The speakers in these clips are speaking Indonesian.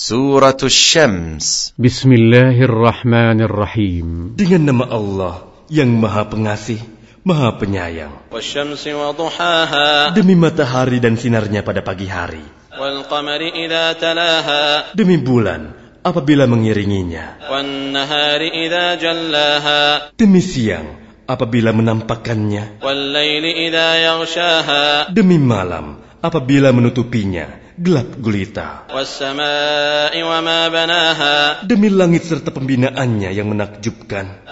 سورة الشمس بسم الله الرحمن الرحيم Dengan nama Allah yang Maha Pengasih, Maha Penyayang. والشمس وضحاها Demi matahari dan sinarnya pada pagi hari. والقمر إذا تلاها Demi bulan apabila mengiringinya. والنهار إذا جلاها Demi siang apabila menampakkannya. والليل إذا يغشاها Demi malam apabila menutupinya. gelap gulita. Demi langit serta pembinaannya yang menakjubkan.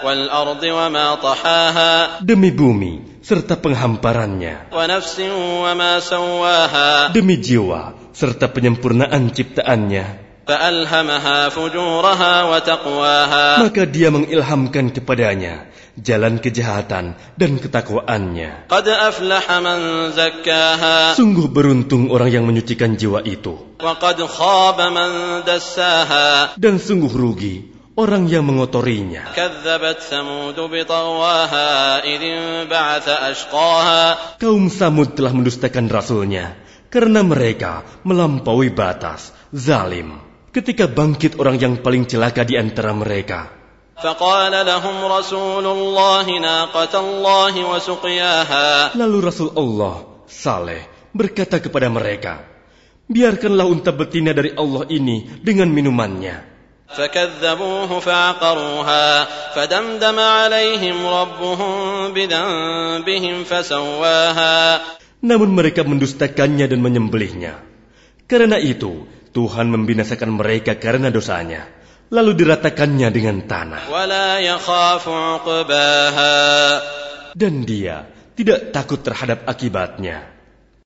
Demi bumi serta penghamparannya. Demi jiwa serta penyempurnaan ciptaannya. Maka dia mengilhamkan kepadanya jalan kejahatan dan ketakwaannya. Sungguh beruntung orang yang menyucikan jiwa itu. Dan sungguh rugi orang yang mengotorinya. Kaum Samud telah mendustakan rasulnya karena mereka melampaui batas, zalim Ketika bangkit orang yang paling celaka di antara mereka. فقال لهم رسول الله ناقة الله وسقياها Lalu Rasul Allah, Saleh, berkata kepada mereka, Biarkanlah unta betina dari Allah ini dengan minumannya. فكذبوه فعقروها فدمدم عليهم ربهم بذنبهم فسواها Namun mereka mendustakannya dan menyembelihnya. Karena itu, Tuhan membinasakan mereka karena dosanya, lalu diratakannya dengan tanah. Dan dia tidak takut terhadap akibatnya.